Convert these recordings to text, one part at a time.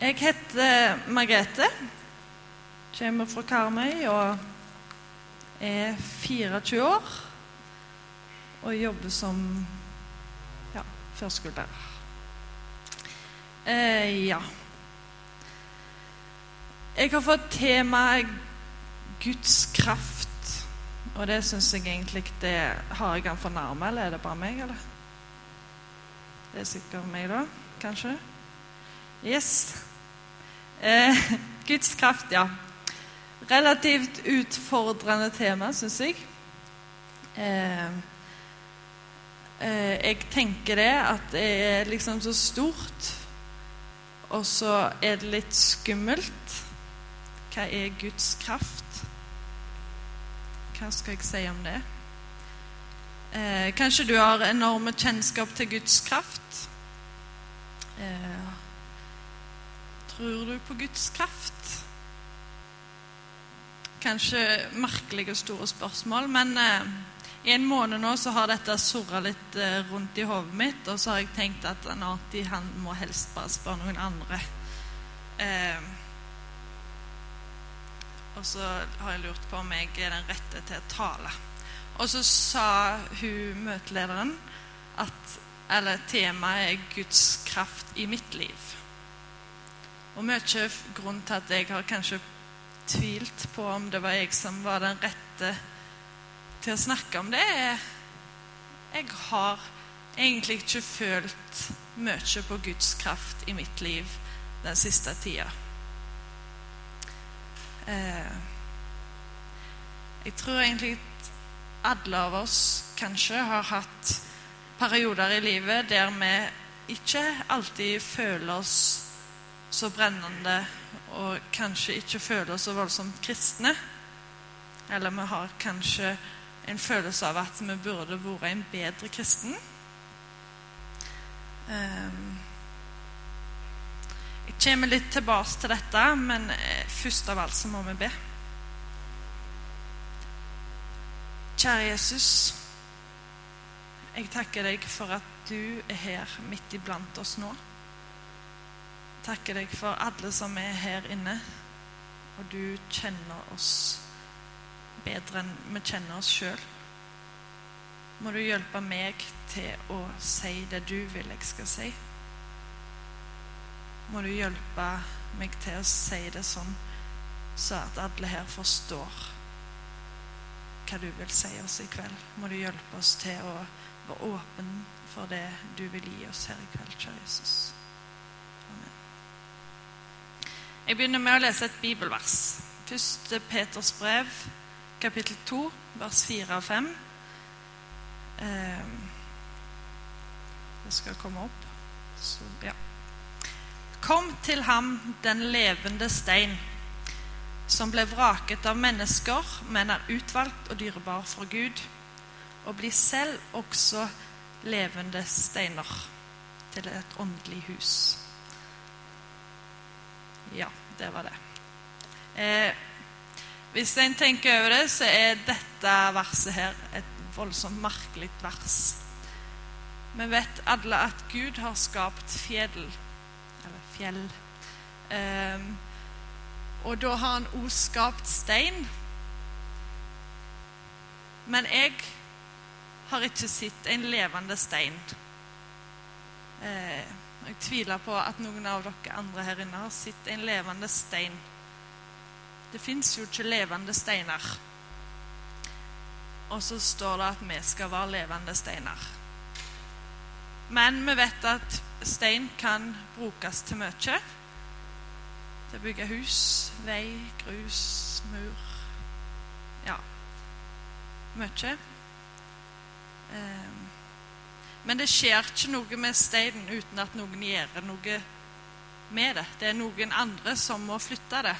Jeg heter Margrethe. Kommer fra Karmøy og er 24 år. Og jobber som ja, førskolelærer. Eh, ja. Jeg har fått temaet Guds kraft. Og det syns jeg egentlig det Har jeg den for nærme, eller er det bare meg, eller? Det er sikkert meg, da. Kanskje? Yes. Eh, Guds kraft, ja. Relativt utfordrende tema, syns jeg. Eh, eh, jeg tenker det at det er liksom så stort, og så er det litt skummelt. Hva er Guds kraft? Hva skal jeg si om det? Eh, kanskje du har enorme kjennskap til Guds kraft? Eh, tror du på Guds kraft? Kanskje merkelige store spørsmål, men eh, i en måned nå så har dette surra litt eh, rundt i hodet mitt, og så har jeg tenkt at Anati han må helst bare spørre noen andre. Eh, og så har jeg lurt på om jeg er den rette til å tale. Og så sa hun møtelederen at eller temaet er Guds kraft i mitt liv. Og mye grunn til at jeg har kanskje tvilt på om det var jeg som var den rette til å snakke om det, er jeg har egentlig ikke følt mye på Guds kraft i mitt liv den siste tida. Eh, jeg tror egentlig alle av oss kanskje har hatt perioder i livet der vi ikke alltid føler oss så brennende og kanskje ikke føler oss så voldsomt kristne. Eller vi har kanskje en følelse av at vi burde vært en bedre kristen. Jeg kommer litt tilbake til dette, men først av alt så må vi be. Kjære Jesus. Jeg takker deg for at du er her midt iblant oss nå. Takker deg for alle som er her inne, og du kjenner oss bedre enn vi kjenner oss sjøl. Må du hjelpe meg til å si det du vil jeg skal si. Må du hjelpe meg til å si det sånn så at alle her forstår hva du vil si oss i kveld. Må du hjelpe oss til å være åpen for det du vil gi oss her i kveld, kjære Jesus. Amen. Jeg begynner med å lese et bibelvers. 1. Peters brev, kapittel 2, vers 4 og 5. Det skal komme opp. Så, ja. Kom til ham, den levende stein, som ble vraket av mennesker, men er utvalgt og dyrebar for Gud, og bli selv også levende steiner til et åndelig hus. Ja, det var det. Eh, hvis en tenker over det, så er dette verset her et voldsomt merkelig vers. Vi vet alle at Gud har skapt fjell, eller fjell. Eh, og da har han òg skapt stein. Men jeg har ikke sett en levende stein. Eh, jeg tviler på at noen av dere andre her inne har sett en levende stein. Det fins jo ikke levende steiner. Og så står det at vi skal være levende steiner. Men vi vet at stein kan brukes til mye. Til å bygge hus, vei, grus, mur Ja, mye. Men det skjer ikke noe med steinen uten at noen gjør noe med det. Det er noen andre som må flytte det.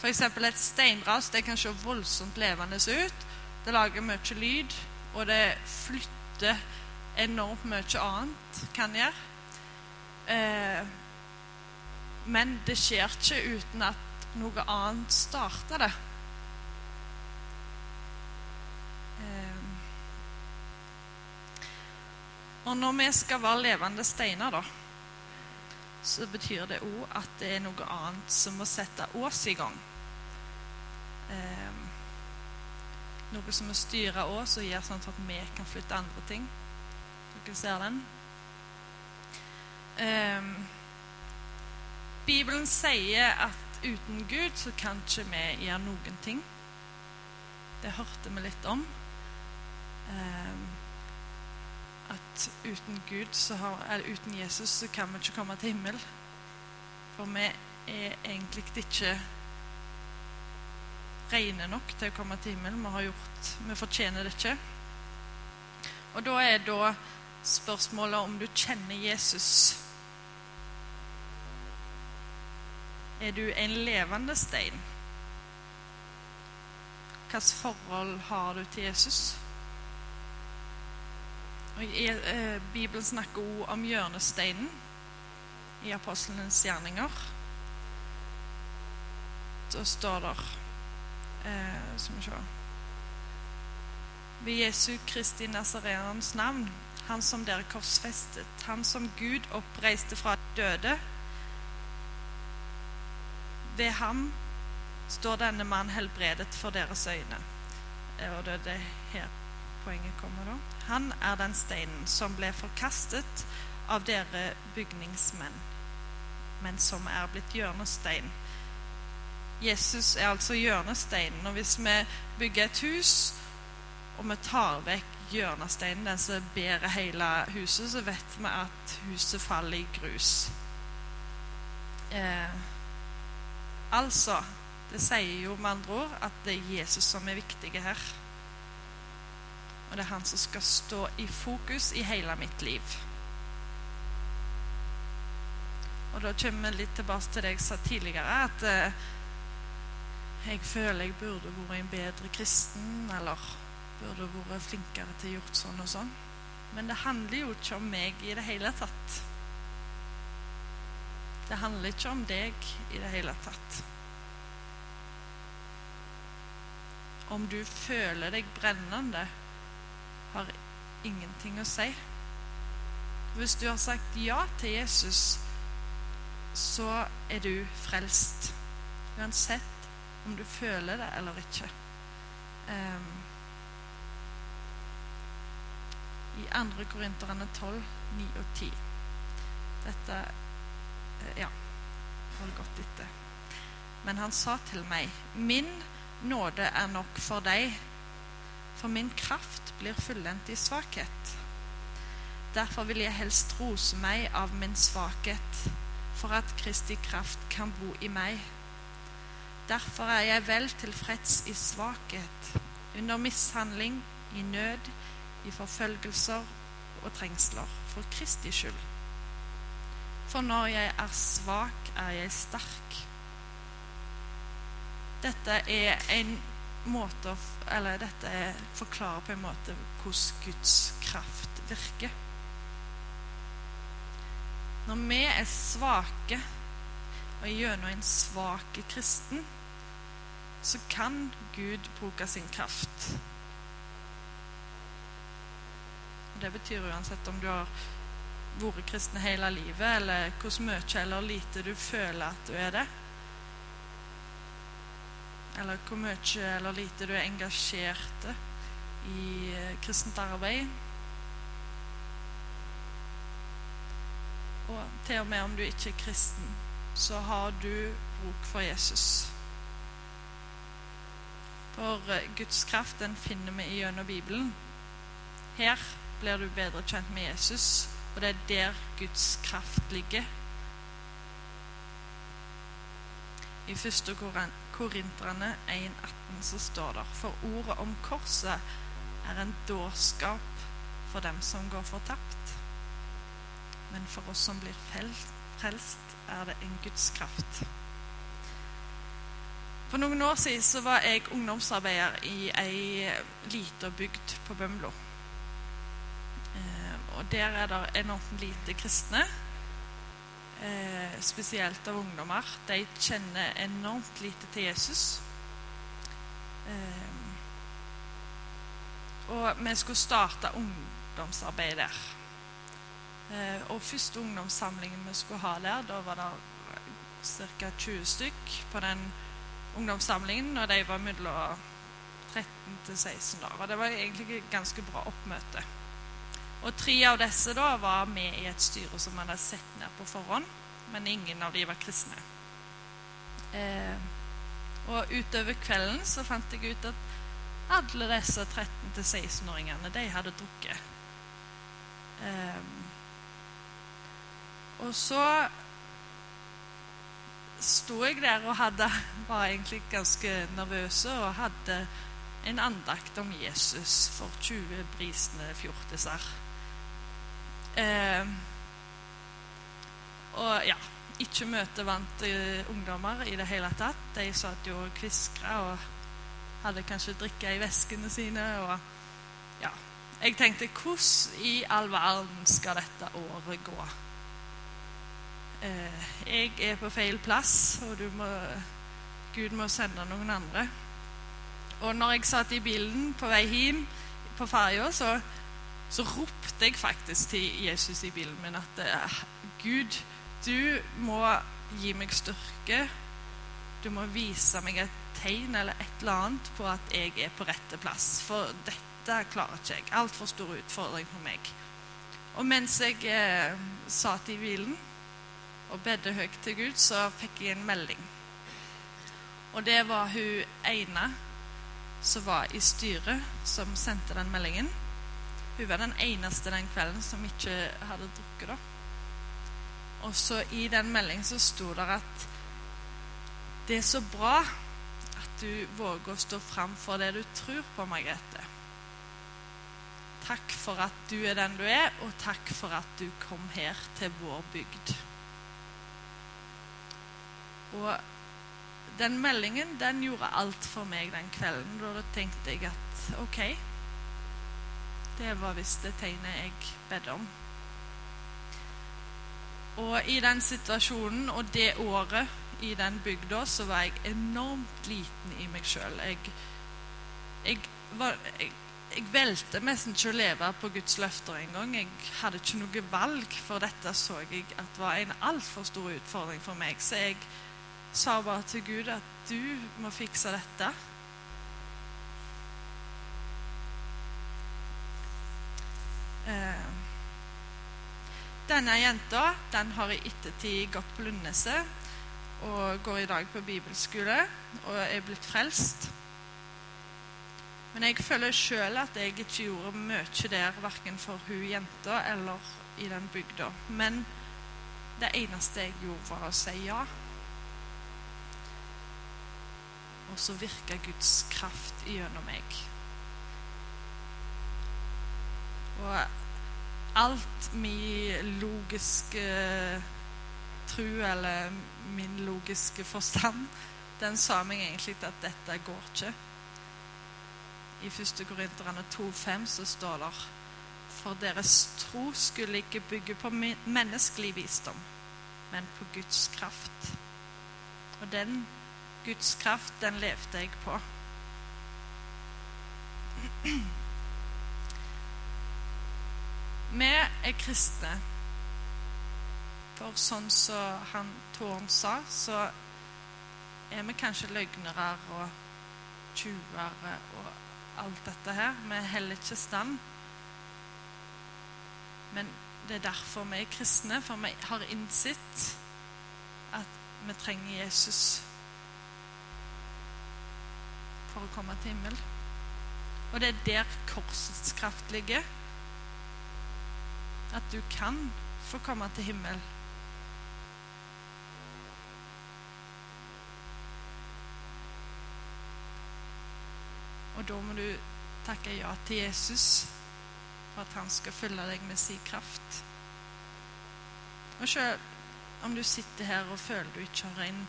F.eks. et steinras det kan se voldsomt levende ut. Det lager mye lyd, og det flytter enormt mye annet kan gjøre. Eh, men det skjer ikke uten at noe annet starter det. Og når vi skal være levende steiner, da, så betyr det òg at det er noe annet som må sette oss i gang. Eh, noe som må styre oss og gjøre sånn at vi kan flytte andre ting. Dere ser den? Eh, Bibelen sier at uten Gud så kan ikke vi gjøre noen ting. Det hørte vi litt om. Eh, at uten Gud, har, eller uten Jesus, så kan vi ikke komme til himmel. For vi er egentlig ikke rene nok til å komme til himmel. Vi, har gjort, vi fortjener det ikke. Og da er da spørsmålet om du kjenner Jesus. Er du en levende stein? Hvilket forhold har du til Jesus? Eh, Bibelen snakker også om hjørnesteinen i apostlenes gjerninger. Da står det eh, Skal vi se Ved Jesu Kristi Nazareans navn, han som dere korsfestet, han som Gud oppreiste fra døde ved ham står denne mann helbredet for deres øyne. Og det er det her poenget kommer da. Han er den steinen som ble forkastet av dere bygningsmenn, men som er blitt hjørnestein. Jesus er altså hjørnesteinen. Og hvis vi bygger et hus, og vi tar vekk hjørnesteinen, den som bærer hele huset, så vet vi at huset faller i grus. Eh, Altså, det sier jo med andre ord at det er Jesus som er viktig her. Og det er han som skal stå i fokus i hele mitt liv. Og da kommer vi litt tilbake til det jeg sa tidligere, at eh, jeg føler jeg burde vært en bedre kristen, eller burde vært flinkere til å gjort sånn og sånn. Men det handler jo ikke om meg i det hele tatt. Det handler ikke om deg i det hele tatt. Om du føler deg brennende, har ingenting å si. Hvis du har sagt ja til Jesus, så er du frelst. Uansett om du føler det eller ikke. Um, I 2. Korinterne 12, 9 og 10. Dette Eh, ja, hold godt etter. Men han sa til meg, min nåde er nok for deg, for min kraft blir fullendt i svakhet. Derfor vil jeg helst rose meg av min svakhet, for at Kristi kraft kan bo i meg. Derfor er jeg vel tilfreds i svakhet, under mishandling, i nød, i forfølgelser og trengsler, for Kristi skyld. For når jeg er svak, er jeg sterk. Dette er en måte Eller dette forklarer på en måte hvordan Guds kraft virker. Når vi er svake, og gjennom en svak kristen, så kan Gud bruke sin kraft. Det betyr uansett om du har vært kristen hele livet, eller hvor mye eller lite du føler at du er det. Eller hvor mye eller lite du er engasjert i eh, kristent arbeid. Og til og med om du ikke er kristen, så har du bruk for Jesus. For eh, Guds kraft den finner vi gjennom Bibelen. Her blir du bedre kjent med Jesus og det er der Guds kraft ligger. I 1. Korinterne 1,18 så står det For ordet om korset er en dårskap for dem som går fortapt. Men for oss som blir frelst, er det en Guds kraft. For noen år siden så var jeg ungdomsarbeider i ei lita bygd på Bømlo. Og der er det enormt lite kristne. Eh, spesielt av ungdommer. De kjenner enormt lite til Jesus. Eh, og vi skulle starte ungdomsarbeid der. Eh, og første ungdomssamlingen vi skulle ha der, da var det ca. 20 stykk på den ungdomssamlingen, og de var mellom 13 til 16 år. Og det var egentlig et ganske bra oppmøte. Og tre av disse da var med i et styre som man hadde sett ned på forhånd, men ingen av de var kristne. Eh, og utover kvelden så fant jeg ut at alle disse 13-16-åringene, de hadde drukket. Eh, og så sto jeg der og hadde, var egentlig ganske nervøse og hadde en andakt om Jesus for 20 brisende fjortiser. Eh, og ja Ikke møtevante ungdommer i det hele tatt. De satt jo og kviskra og hadde kanskje drikke i veskene sine. og ja, Jeg tenkte hvordan i all verden skal dette året gå? Eh, jeg er på feil plass, og må, Gud må sende noen andre. Og når jeg satt i bilen på vei hjem på ferja, så, så, ropte jeg faktisk til Jesus i bilen min at eh, Gud, du må gi meg styrke. Du må vise meg et tegn eller et eller annet på at jeg er på rette plass. For dette klarer ikke jeg. Altfor stor utfordring for meg. Og mens jeg eh, satt i bilen og bedde høyt til Gud, så fikk jeg en melding. Og det var hun ene som var i styret, som sendte den meldingen. Hun var den eneste den kvelden som ikke hadde drukket. da. Og så i den meldingen så sto det at det er så bra at du våger å stå fram for det du tror på, Margrethe. Takk for at du er den du er, og takk for at du kom her til vår bygd. Og den meldingen den gjorde alt for meg den kvelden. Da tenkte jeg at OK, det var visst det tegnet jeg bedde om. Og i den situasjonen og det året i den bygda så var jeg enormt liten i meg sjøl. Jeg, jeg, jeg, jeg valgte nesten ikke å leve på Guds løfter engang. Jeg hadde ikke noe valg, for dette så jeg at var en altfor stor utfordring for meg. Så jeg sa bare til Gud at du må fikse dette. Denne jenta den har i ettertid gått på Lundeneset og går i dag på bibelskole og er blitt frelst. Men jeg føler sjøl at jeg ikke gjorde mye der, verken for hun jenta eller i den bygda. Men det eneste jeg gjorde, var å si ja. og så virker Guds kraft gjennom meg. Og alt min logiske tro eller min logiske forstand, den sa meg egentlig at dette går ikke. I 1. Korinterne 2,5 så står det For deres tro skulle ikke bygge på menneskelig visdom, men på Guds kraft. Og den Guds kraft, den levde jeg på. Vi er kristne. For sånn som han Tårn sa, så er vi kanskje løgnere og tjuvere og alt dette her. Vi heller ikke stand. Men det er derfor vi er kristne, for vi har innsett at vi trenger Jesus for å komme til himmel. Og det er der korsets kraft ligger. At du kan få komme til himmel. Og da må du takke ja til Jesus for at han skal følge deg med sin kraft. Og selv om du sitter her og føler du ikke har en,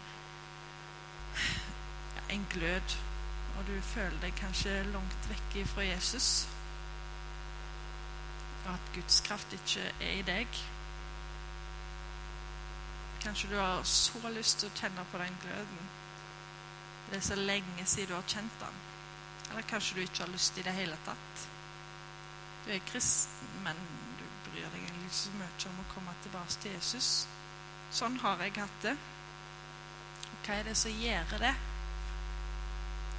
en glød og du føler deg kanskje langt vekk fra Jesus, at Guds kraft ikke er i deg Kanskje du har så lyst til å kjenne på den gløden. Det er så lenge siden du har kjent den. Eller kanskje du ikke har lyst i det hele tatt. Du er kristen, men du bryr deg egentlig så mye om å komme tilbake til Jesus. Sånn har jeg hatt det. Hva er det som gjør det?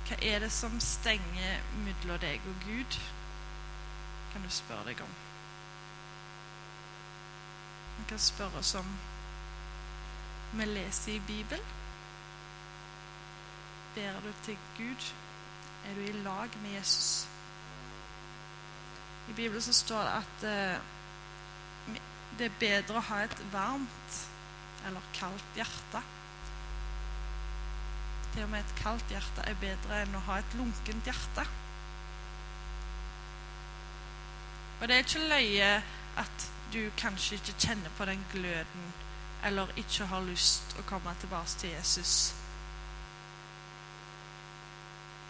Hva er det som stenger mellom deg og Gud? Kan du spørre deg om. Man kan spørre oss om vi leser i Bibelen. Ber du til Gud? Er du i lag med Jesus? I Bibelen så står det at eh, det er bedre å ha et varmt eller kaldt hjerte. Til og med et kaldt hjerte er bedre enn å ha et lunkent hjerte. Og det er ikke løye at du kanskje ikke kjenner på den gløden eller ikke har lyst å komme tilbake til Jesus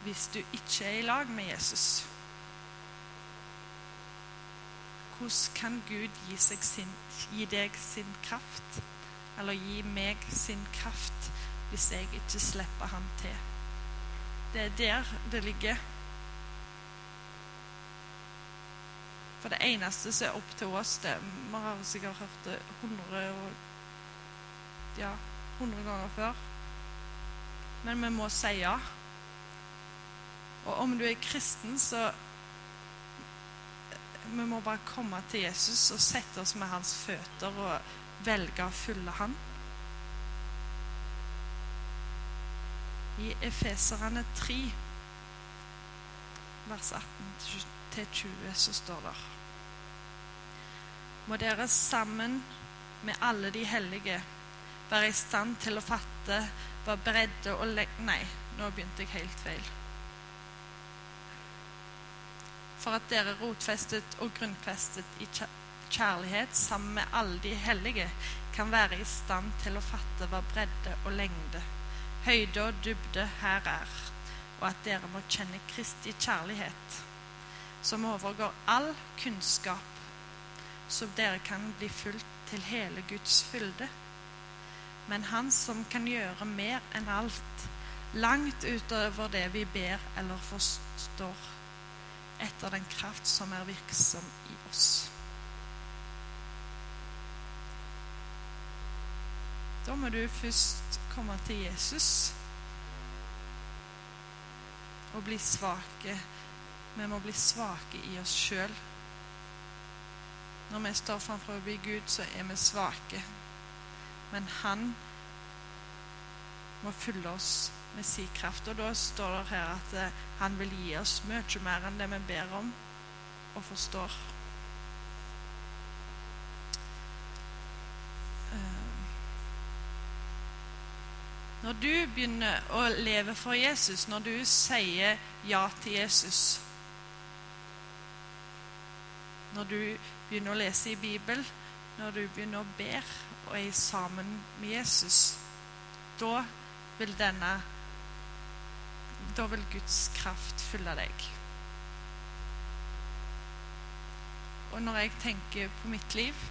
hvis du ikke er i lag med Jesus? Hvordan kan Gud gi, sin, gi, deg sin kraft, eller gi meg sin kraft, hvis jeg ikke slipper ham til? Det er der det ligger. For det eneste som er opp til oss det, Vi har sikkert hørt det 100, og, ja, 100 ganger før. Men vi må si ja. Og om du er kristen, så Vi må bare komme til Jesus og sette oss med hans føtter og velge å følge han. I Efeserne 3, vers 18-20, så står det Må dere sammen med alle de hellige være i stand til å fatte hva bredde og lengde Nei, nå begynte jeg helt feil. For at dere rotfestet og grunnfestet i kjærlighet sammen med alle de hellige kan være i stand til å fatte hva bredde og lengde, høyde og dybde her er, og at dere må kjenne Kristi kjærlighet, som overgår all kunnskap, så dere kan bli fulgt til hele Guds fylde. Men Han som kan gjøre mer enn alt, langt utover det vi ber eller forstår etter den kraft som er virksom i oss. Da må du først komme til Jesus og bli svake. Vi må bli svake i oss sjøl. Når vi står framfor Gud, så er vi svake. Men Han må fylle oss med sin kraft. Og da står det her at eh, han vil gi oss mye mer enn det vi ber om og forstår. Eh, når du begynner å leve for Jesus, når du sier ja til Jesus Når du begynner å lese i Bibelen, når du begynner å be og er sammen med Jesus, da vil denne da vil Guds kraft fylle deg. Og når jeg tenker på mitt liv,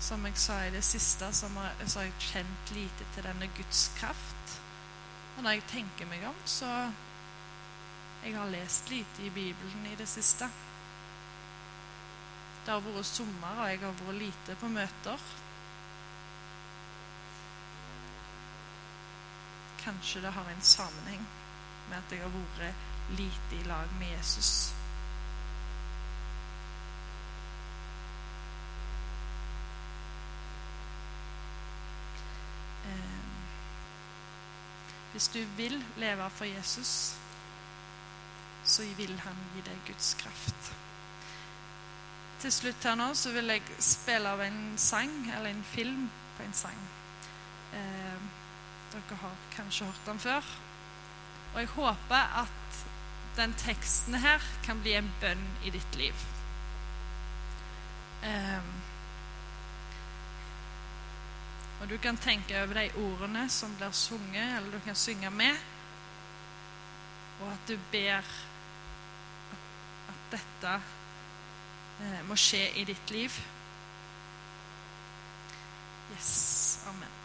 som jeg sa i det siste, så har jeg kjent lite til denne Guds kraft. Og når jeg tenker meg om, så Jeg har lest lite i Bibelen i det siste. Det har vært sommer, og jeg har vært lite på møter. kanskje det har en sammenheng med at jeg har vært lite i lag med Jesus. Eh, hvis du vil leve for Jesus, så vil han gi deg Guds kraft. Til slutt her nå så vil jeg spille av en sang, eller en film på en sang. Eh, dere har kanskje hørt den før. Og jeg håper at den teksten her kan bli en bønn i ditt liv. Eh, og du kan tenke over de ordene som blir sunget, eller du kan synge med. Og at du ber at dette må skje i ditt liv. Yes. Amen.